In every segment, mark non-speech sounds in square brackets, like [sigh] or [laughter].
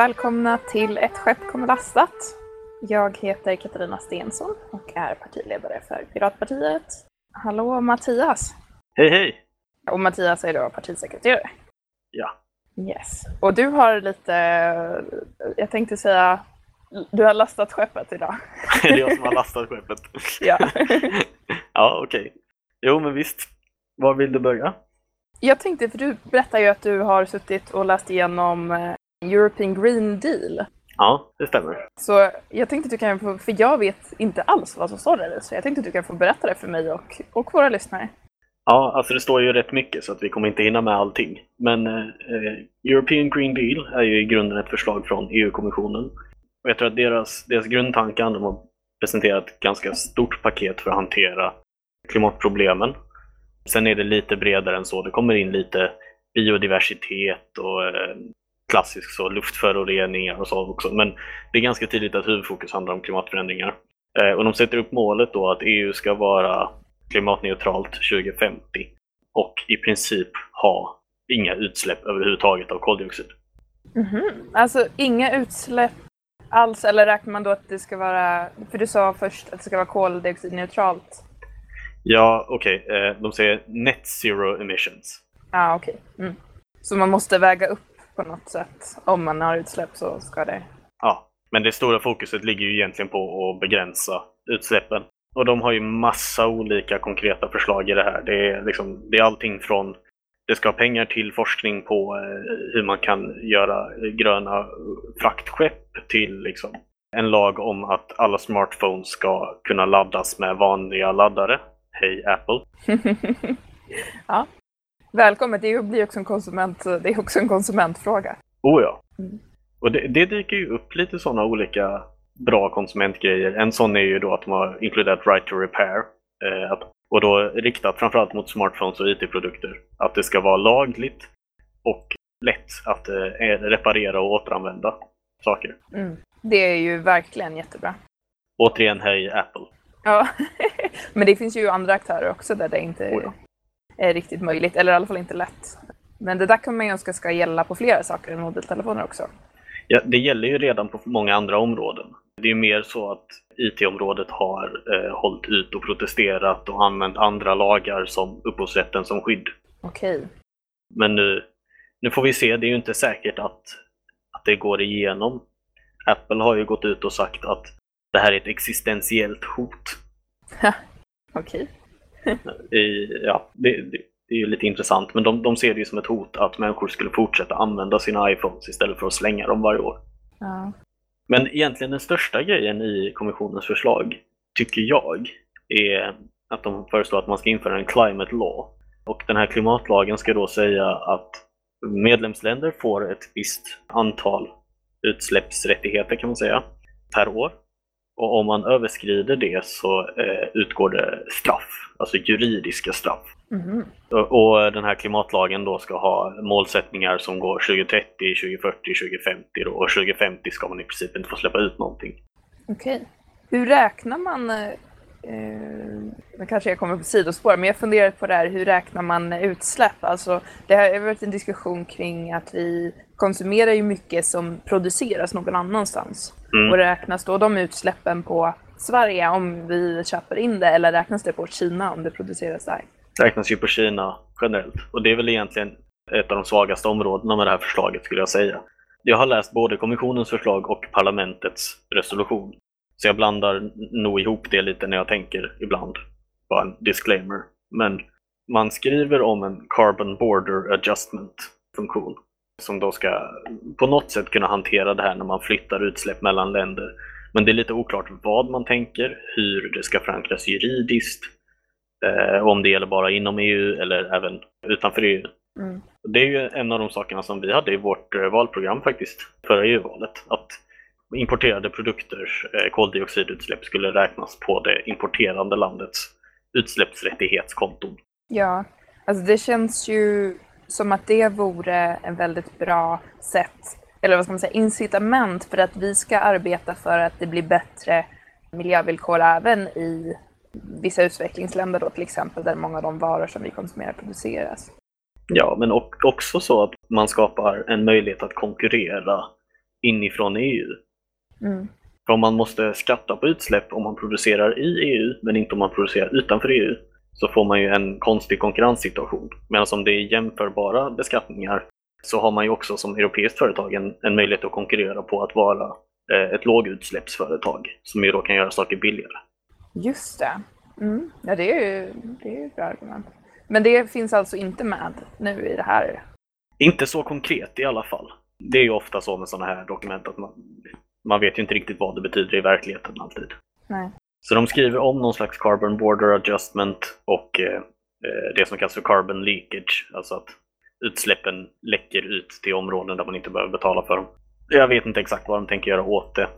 välkomna till Ett skepp kommer lastat. Jag heter Katarina Stensson och är partiledare för Piratpartiet. Hallå Mattias! Hej hej! Och Mattias är då partisekreterare. Ja. Yes. Och du har lite, jag tänkte säga, du har lastat skeppet idag. [laughs] det är jag som har lastat skeppet. [laughs] ja. [laughs] ja, okej. Okay. Jo, men visst. Var vill du börja? Jag tänkte, för du berättar ju att du har suttit och läst igenom eh, European Green Deal. Ja, det stämmer. Så jag tänkte att du kan få, för jag vet inte alls vad som står där så jag tänkte att du kan få berätta det för mig och, och våra lyssnare. Ja, alltså det står ju rätt mycket så att vi kommer inte hinna med allting. Men eh, European Green Deal är ju i grunden ett förslag från EU-kommissionen. Och jag tror att deras, deras grundtankar, de har presenterat ett ganska stort paket för att hantera klimatproblemen. Sen är det lite bredare än så. Det kommer in lite biodiversitet och eh, klassisk så, luftföroreningar och så också. Men det är ganska tydligt att huvudfokus handlar om klimatförändringar. Eh, och de sätter upp målet då att EU ska vara klimatneutralt 2050 och i princip ha inga utsläpp överhuvudtaget av koldioxid. Mm -hmm. Alltså inga utsläpp alls, eller räknar man då att det ska vara, för du sa först att det ska vara koldioxidneutralt? Ja, okej. Okay. Eh, de säger net zero emissions. Ja, ah, okej. Okay. Mm. Så man måste väga upp på något sätt. Om man har utsläpp så ska det... Ja, men det stora fokuset ligger ju egentligen på att begränsa utsläppen. Och de har ju massa olika konkreta förslag i det här. Det är, liksom, det är allting från det ska ha pengar till forskning på eh, hur man kan göra gröna fraktskepp till liksom, en lag om att alla smartphones ska kunna laddas med vanliga laddare. Hej Apple! [laughs] [laughs] ja, Välkommen, det blir också en, konsument, det är också en konsumentfråga. Oh ja. Mm. Och det, det, dyker ju upp lite sådana olika bra konsumentgrejer. En sån är ju då att de har inkluderat right to repair. Eh, och då riktat framförallt mot smartphones och IT-produkter. Att det ska vara lagligt och lätt att eh, reparera och återanvända saker. Mm. Det är ju verkligen jättebra. Återigen, hej Apple. Ja, [laughs] men det finns ju andra aktörer också där det inte oh ja är riktigt möjligt, eller i alla fall inte lätt. Men det där kan man ju önska ska gälla på flera saker än mobiltelefoner också. Ja, det gäller ju redan på många andra områden. Det är mer så att IT-området har eh, hållit ut och protesterat och använt andra lagar som upphovsrätten som skydd. Okej. Okay. Men nu, nu får vi se, det är ju inte säkert att, att det går igenom. Apple har ju gått ut och sagt att det här är ett existentiellt hot. [laughs] Okej. Ja, det, det, det, är ju lite intressant, men de, de ser det ju som ett hot att människor skulle fortsätta använda sina iPhones istället för att slänga dem varje år. Ja. Men egentligen den största grejen i kommissionens förslag, tycker jag, är att de föreslår att man ska införa en climate law. Och den här klimatlagen ska då säga att medlemsländer får ett visst antal utsläppsrättigheter kan man säga per år. Och om man överskrider det så eh, utgår det straff alltså juridiska straff. Mm. Och den här klimatlagen då ska ha målsättningar som går 2030, 2040, 2050 då, och 2050 ska man i princip inte få släppa ut någonting. Okej. Okay. Hur räknar man, eh, kanske jag kommer på sidospår, men jag funderar på det här, hur räknar man utsläpp? Alltså, det har varit en diskussion kring att vi konsumerar ju mycket som produceras någon annanstans. Mm. Och räknas då de utsläppen på Sverige om vi köper in det eller räknas det på Kina om det produceras där? Det räknas ju på Kina generellt och det är väl egentligen ett av de svagaste områdena med det här förslaget skulle jag säga. Jag har läst både kommissionens förslag och parlamentets resolution. Så jag blandar nog ihop det lite när jag tänker ibland. Bara en disclaimer. Men man skriver om en Carbon Border Adjustment funktion som då ska på något sätt kunna hantera det här när man flyttar utsläpp mellan länder men det är lite oklart vad man tänker, hur det ska förankras juridiskt, eh, om det gäller bara inom EU eller även utanför EU. Mm. Det är ju en av de sakerna som vi hade i vårt eh, valprogram faktiskt, förra EU-valet. Att importerade produkters eh, koldioxidutsläpp skulle räknas på det importerande landets utsläppsrättighetskonton. Ja, alltså det känns ju som att det vore en väldigt bra sätt eller vad ska man säga, incitament för att vi ska arbeta för att det blir bättre miljövillkor även i vissa utvecklingsländer då till exempel, där många av de varor som vi konsumerar produceras. Ja, men också så att man skapar en möjlighet att konkurrera inifrån EU. Mm. För om man måste skatta på utsläpp om man producerar i EU men inte om man producerar utanför EU så får man ju en konstig konkurrenssituation. Medan om det är jämförbara beskattningar så har man ju också som europeiskt företag en, en möjlighet att konkurrera på att vara eh, ett lågutsläppsföretag som ju då kan göra saker billigare. Just det. Mm. Ja, det är ju det är ett bra argument. Men det finns alltså inte med nu i det här? Inte så konkret i alla fall. Det är ju ofta så med sådana här dokument att man, man vet ju inte riktigt vad det betyder i verkligheten alltid. Nej. Så de skriver om någon slags carbon border adjustment och eh, eh, det som kallas för carbon leakage, alltså att utsläppen läcker ut till områden där man inte behöver betala för dem. Jag vet inte exakt vad de tänker göra åt det.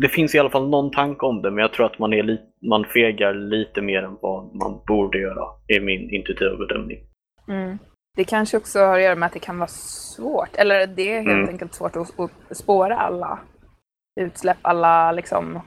Det finns i alla fall någon tanke om det, men jag tror att man, är li man fegar lite mer än vad man borde göra, är min intuitiva bedömning. Mm. Det kanske också har att göra med att det kan vara svårt, eller det är helt mm. enkelt svårt att, att spåra alla utsläpp, alla liksom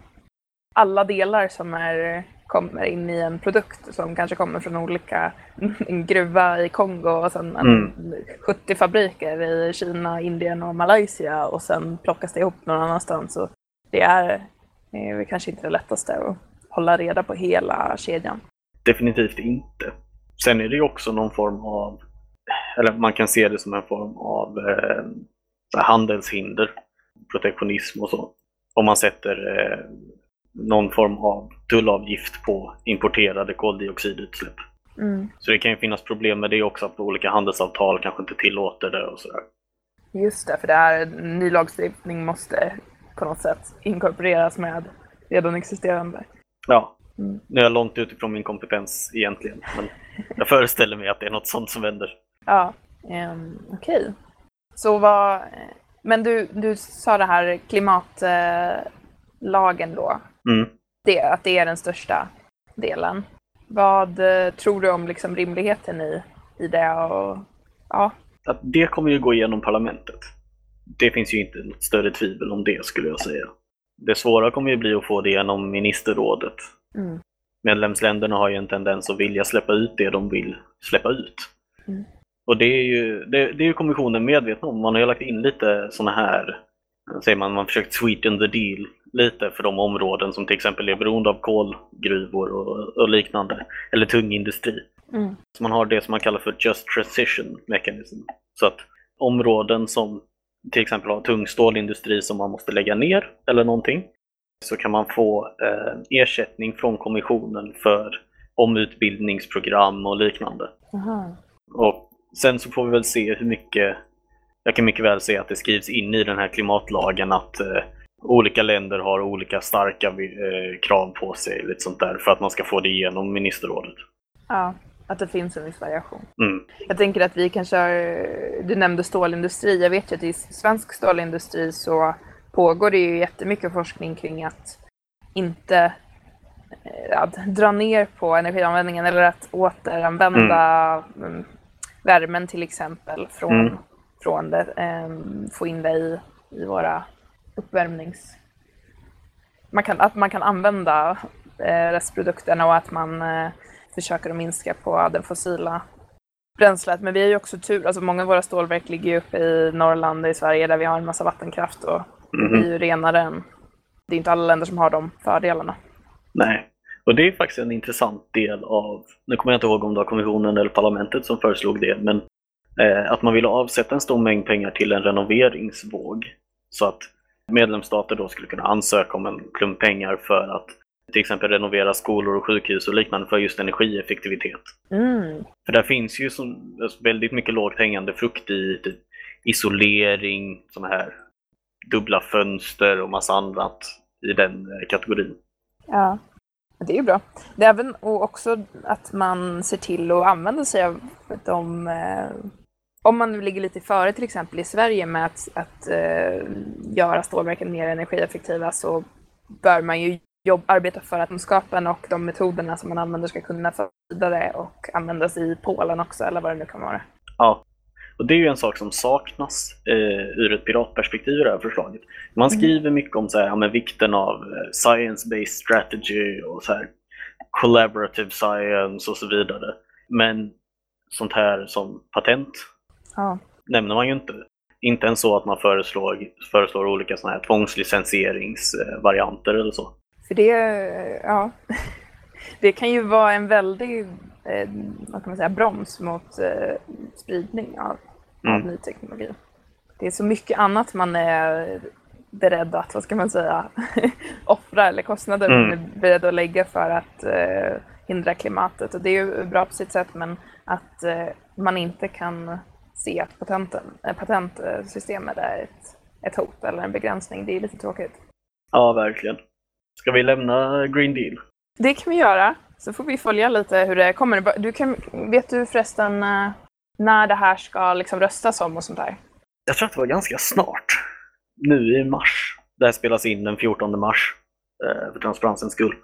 alla delar som är, kommer in i en produkt som kanske kommer från olika, [laughs] en gruva i Kongo och sen mm. 70 fabriker i Kina, Indien och Malaysia och sen plockas det ihop någon annanstans. Och det är, är kanske inte det lättaste att hålla reda på hela kedjan. Definitivt inte. Sen är det ju också någon form av, eller man kan se det som en form av eh, handelshinder, protektionism och så. Om man sätter eh, någon form av tullavgift på importerade koldioxidutsläpp. Mm. Så det kan ju finnas problem med det också, att olika handelsavtal kanske inte tillåter det och sådär. Just det, för det här ny lagstiftning måste på något sätt inkorporeras med redan existerande. Ja, mm. nu är jag långt utifrån min kompetens egentligen, men jag föreställer mig att det är något sånt som vänder. Ja, um, okej. Okay. Så vad, men du, du sa det här klimatlagen då. Mm. Det, att det är den största delen. Vad eh, tror du om liksom rimligheten i, i det? Och, ja. Att det kommer ju gå igenom parlamentet. Det finns ju inte något större tvivel om det skulle jag säga. Det svåra kommer ju bli att få det genom ministerrådet. Mm. Medlemsländerna har ju en tendens att vilja släppa ut det de vill släppa ut. Mm. Och det är, ju, det, det är ju kommissionen medveten om. Man har ju lagt in lite sådana här, säger man, man försökt sweeten the deal lite för de områden som till exempel är beroende av kolgruvor och, och liknande, eller tung industri. Mm. Så man har det som man kallar för Just Transition Mechanism. Så att områden som till exempel har tung stålindustri som man måste lägga ner eller någonting, så kan man få eh, ersättning från kommissionen för omutbildningsprogram och liknande. Aha. Och sen så får vi väl se hur mycket, jag kan mycket väl se att det skrivs in i den här klimatlagen att eh, olika länder har olika starka eh, krav på sig lite sånt där, för att man ska få det igenom ministerrådet. Ja, att det finns en viss variation. Mm. Jag tänker att vi kanske har, du nämnde stålindustri, jag vet ju att i svensk stålindustri så pågår det ju jättemycket forskning kring att inte eh, att dra ner på energianvändningen eller att återanvända mm. mm värmen till exempel från, mm. från det, ähm, få in det i, i våra uppvärmnings... Man kan, att man kan använda eh, restprodukterna och att man eh, försöker att minska på det fossila bränslet. Men vi har ju också tur, alltså många av våra stålverk ligger ju uppe i Norrland i Sverige där vi har en massa vattenkraft och mm. det är ju renare än... Det är inte alla länder som har de fördelarna. Nej, och det är faktiskt en intressant del av, nu kommer jag inte ihåg om det var kommissionen eller parlamentet som föreslog det, men eh, att man ville avsätta en stor mängd pengar till en renoveringsvåg. Så att medlemsstater då skulle kunna ansöka om en klump pengar för att till exempel renovera skolor och sjukhus och liknande för just energieffektivitet. Mm. För där finns ju så, väldigt mycket lågt hängande frukt i typ isolering, sådana här dubbla fönster och massa annat i den eh, kategorin. Ja, det är ju bra. Det är även och också att man ser till att använda sig av de eh, om man nu ligger lite före till exempel i Sverige med att, att uh, göra stålverken mer energieffektiva så bör man ju jobb, arbeta för att kunskapen och de metoderna som man använder ska kunna föras vidare och användas i Polen också eller vad det nu kan vara. Ja, och det är ju en sak som saknas eh, ur ett piratperspektiv i det här förslaget. Man mm. skriver mm. mycket om så här, ja, men vikten av eh, science-based strategy och så här, collaborative science och så vidare. Men sånt här som patent ja. nämner man ju inte. Inte ens så att man föreslår, föreslår olika såna här tvångslicensieringsvarianter eller så. För det, ja, [laughs] det kan ju vara en väldig eh, vad kan man säga, broms mot eh, spridning av, mm. av ny teknologi. Det är så mycket annat man är beredd att, vad ska man säga, [laughs] offra eller kostnader mm. man är beredd att lägga för att eh, hindra klimatet. Och det är ju bra på sitt sätt men att eh, man inte kan se att patenten, äh, patentsystemet är ett, ett hot eller en begränsning, det är lite tråkigt. Ja, verkligen. Ska vi lämna Green Deal? Det kan vi göra. Så får vi följa lite hur det kommer. Du kan, vet du förresten eh, när det här ska liksom röstas om och sånt där? Jag tror att det var ganska snart. Nu i mars. Det här spelas in den 14 mars. Eh, för transparensens skull.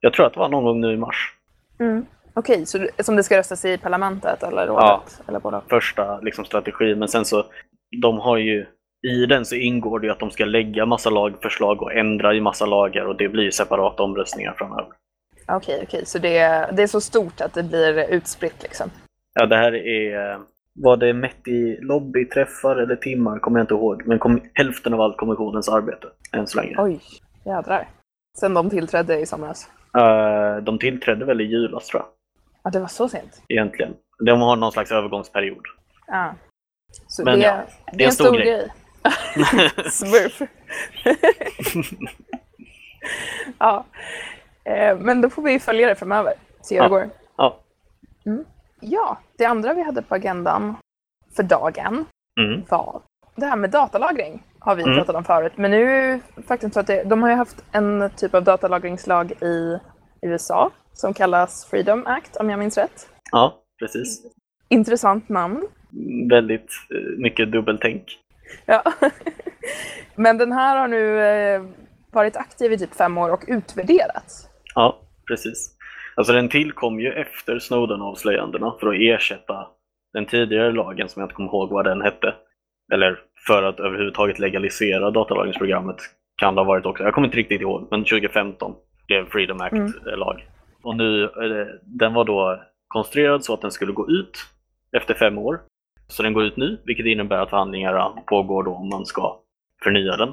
Jag tror att det var någon gång nu i mars. Mm. Okej, så som det ska röstas i parlamentet eller rådet? Ja, eller båda? första liksom, strategi. Men sen så, de har ju, i den så ingår det ju att de ska lägga massa lagförslag och ändra i massa lagar och det blir separata omröstningar framöver. Okej, okej, så det, det är så stort att det blir utspritt liksom? Ja, det här är, var det mätt i lobbyträffar eller timmar kommer jag inte ihåg, men kom, hälften av allt kommissionens arbete än så länge. Oj, jädrar. Sen de tillträdde i somras? Uh, de tillträdde väl i julas tror jag. Ja, det var så sent? Egentligen. De har någon slags övergångsperiod. Ja. Så Men det, ja, det, det är en stor, stor grej. grej. [laughs] Smurf. [laughs] ja. Eh, men då får vi följa det framöver. Se hur det går. Ja. Mm. ja, det andra vi hade på agendan för dagen mm. var det här med datalagring. Har vi mm. pratat om förut. Men nu faktiskt så att det, de har ju haft en typ av datalagringslag i USA som kallas Freedom Act om jag minns rätt. Ja, precis. Intressant namn. Väldigt eh, mycket dubbeltänk. Ja. [laughs] Men den här har nu eh, varit aktiv i typ fem år och utvärderats. Ja, precis. Alltså den tillkom ju efter Snowden-avslöjandena för att ersätta den tidigare lagen som jag inte kommer ihåg vad den hette. Eller för att överhuvudtaget legalisera datalagringsprogrammet kan det ha varit också. Jag kommer inte riktigt ihåg, men 2015 blev Freedom Act-lag. Mm. Och nu, eh, den var då konstruerad så att den skulle gå ut efter fem år. Så den går ut nu, vilket innebär att förhandlingarna pågår då om man ska förnya den.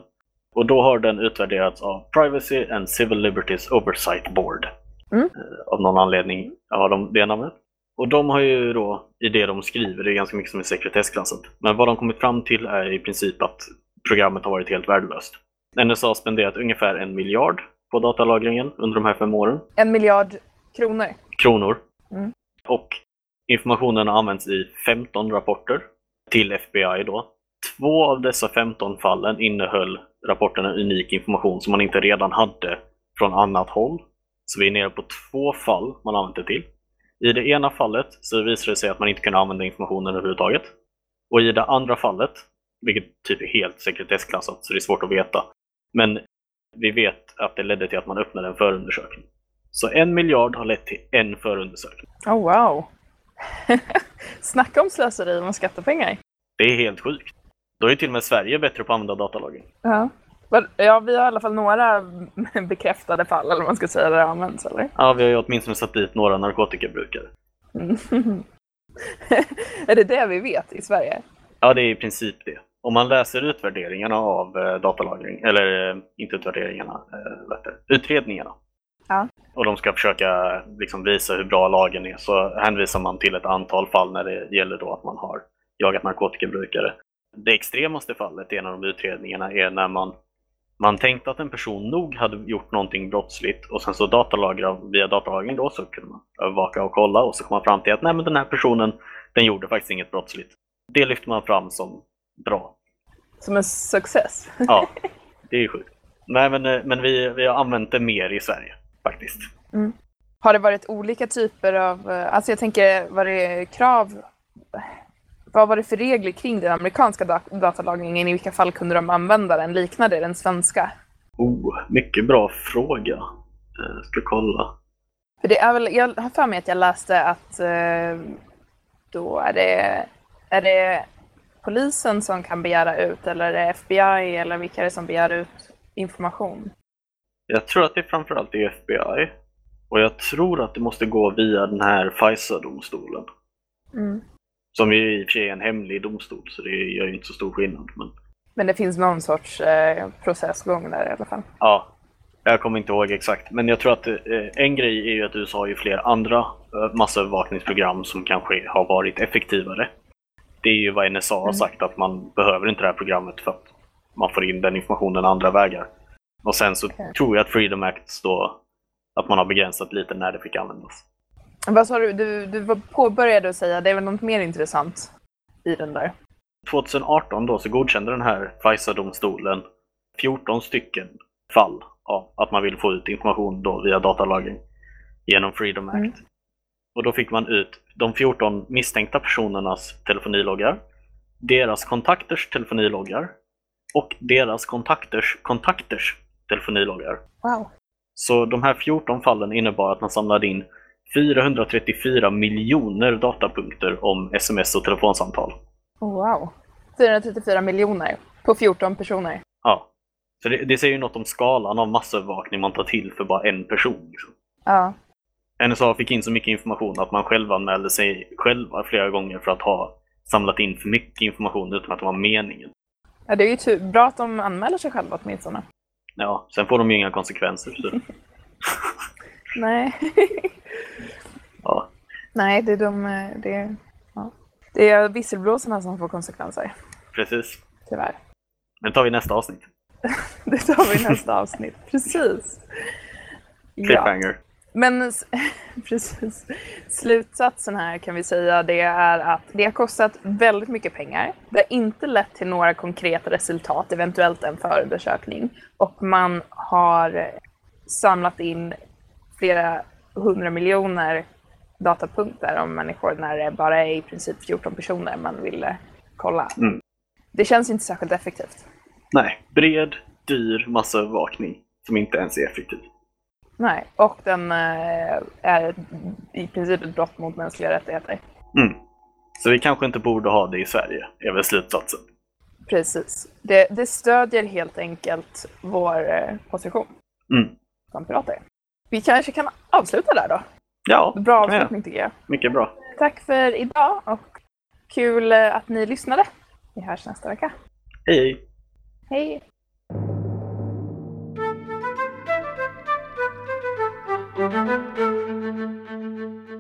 Och då har den utvärderats av Privacy and Civil Liberties Oversight Board. Mm. Eh, av någon anledning har de det namnet. Och de har ju då, i det de skriver, det är ganska mycket som är sekretessklassat. Men vad de kommit fram till är i princip att programmet har varit helt värdelöst. NSA har spenderat ungefär en miljard på datalagringen under de här fem åren. En miljard kronor? Kronor. Mm. Och informationen har använts i 15 rapporter till FBI då. Två av dessa 15 fallen innehöll rapporterna unik information som man inte redan hade från annat håll. Så vi är nere på två fall man använt det till. I det ena fallet så visade det sig att man inte kunde använda informationen överhuvudtaget. Och i det andra fallet, vilket typ är helt sekretessklassat så det är svårt att veta, men vi vet att det ledde till att man öppnade en förundersökning. Så en miljard har lett till en förundersökning. Oh wow! [laughs] Snacka om slöseri med skattepengar! Det är helt sjukt. Då är till och med Sverige bättre på att använda datalagring. Ja. Ja, vi har i alla fall några [laughs] bekräftade fall, eller vad man ska säga, där det används, eller? Ja, vi har ju åtminstone satt dit några narkotikabrukare. [laughs] är det det vi vet i Sverige? Ja, det är i princip det. Om man läser utvärderingarna av eh, datalagring, eller eh, inte utvärderingarna, eh, utredningarna. Ja. Och de ska försöka liksom, visa hur bra lagen är, så hänvisar man till ett antal fall när det gäller då att man har jagat narkotikabrukare. Det extremaste fallet i en av de utredningarna är när man man tänkte att en person nog hade gjort någonting brottsligt och sen så datalagra, via datalagring då så kunde man övervaka och kolla och så kom man fram till att nej men den här personen den gjorde faktiskt inget brottsligt. Det lyfter man fram som bra. Som en success? ja, [laughs] det är sjukt. Nej men, eh, men vi, vi har använt det mer i Sverige faktiskt. Mm. Har det varit olika typer av, eh, alltså jag tänker, var det krav vad var det för regler kring den amerikanska dat datalagringen? I vilka fall kunde de använda den? Liknade den svenska? Oh, mycket bra fråga. Jag ska kolla. För det är väl, jag har för mig att jag läste att eh, då är det, är det polisen som kan begära ut eller är det FBI eller vilka är det som begär ut information? Jag tror att det framförallt är FBI. Och jag tror att det måste gå via den här FISA-domstolen. Mm. Som ju i och för sig är en hemlig domstol, så det gör ju inte så stor skillnad. Men, Men det finns någon sorts eh, processgång där i alla fall. ja, jag kommer inte ihåg exakt. Men jag tror att eh, en grej är ju att USA har ju fler andra eh, massövervakningsprogram som kanske har varit effektivare. Det är ju vad NSA har Mm. sagt, att man behöver inte det här programmet för att man får in den informationen andra vägar. Och sen så Okej. tror jag att Freedom Act då, att man har begränsat lite när det fick användas. Vad sa du? Du, du påbörjade att säga, det är väl något mer intressant i den där? 2018 då så godkände den här FISA-domstolen 14 stycken fall av att man vill få ut information då via datalagring genom Freedom Act. Mm. Och då fick man ut de 14 misstänkta personernas telefoniloggar, deras kontakters telefoniloggar och deras kontakters kontakters telefoniloggar. Wow. Så de här 14 fallen innebar att man samlade in 434 miljoner datapunkter om sms och telefonsamtal. Oh, wow. 434 miljoner på 14 personer. Ja. Så det, det säger ju något om skalan av massövervakning man tar till för bara en person. Liksom. Ja. NSA fick in så mycket information att man själv anmälde sig själva flera gånger för att ha samlat in för mycket information utan att det var meningen. ja, det är ju tur. bra att de anmäler sig själva åtminstone. Ja, sen får de ju inga konsekvenser. Så. [laughs] Nej. [laughs] Ja, Nej, det är de... Det, ja. det är visselblåsarna som får konsekvenser. precis. Tyvärr. Men tar vi nästa avsnitt. [laughs] Det tar vi nästa avsnitt. Precis. Ja. Men [laughs] precis. Slutsatsen här kan vi säga det är att det har kostat väldigt mycket pengar. Det har inte lett till några konkreta resultat, eventuellt en förundersökning. Och man har samlat in flera hundra miljoner datapunkter om människor när det bara är i princip 14 personer man ville kolla. Mm. Det känns inte särskilt effektivt. Nej, bred, dyr massövervakning som inte ens är effektiv. Nej, och den eh, är i princip ett brott mot mänskliga rättigheter. Mm. Så vi kanske inte borde ha det i Sverige, är väl slutsatsen. Precis. Det, det stödjer helt enkelt vår eh, position Mm. som pirater. Vi kanske kan avsluta där då. Ja, Bra avslutning tycker jag. mycket bra. Tack för idag och kul eh, att ni lyssnade. Vi hörs nästa vecka. Hej, hej! Hej! Thank you.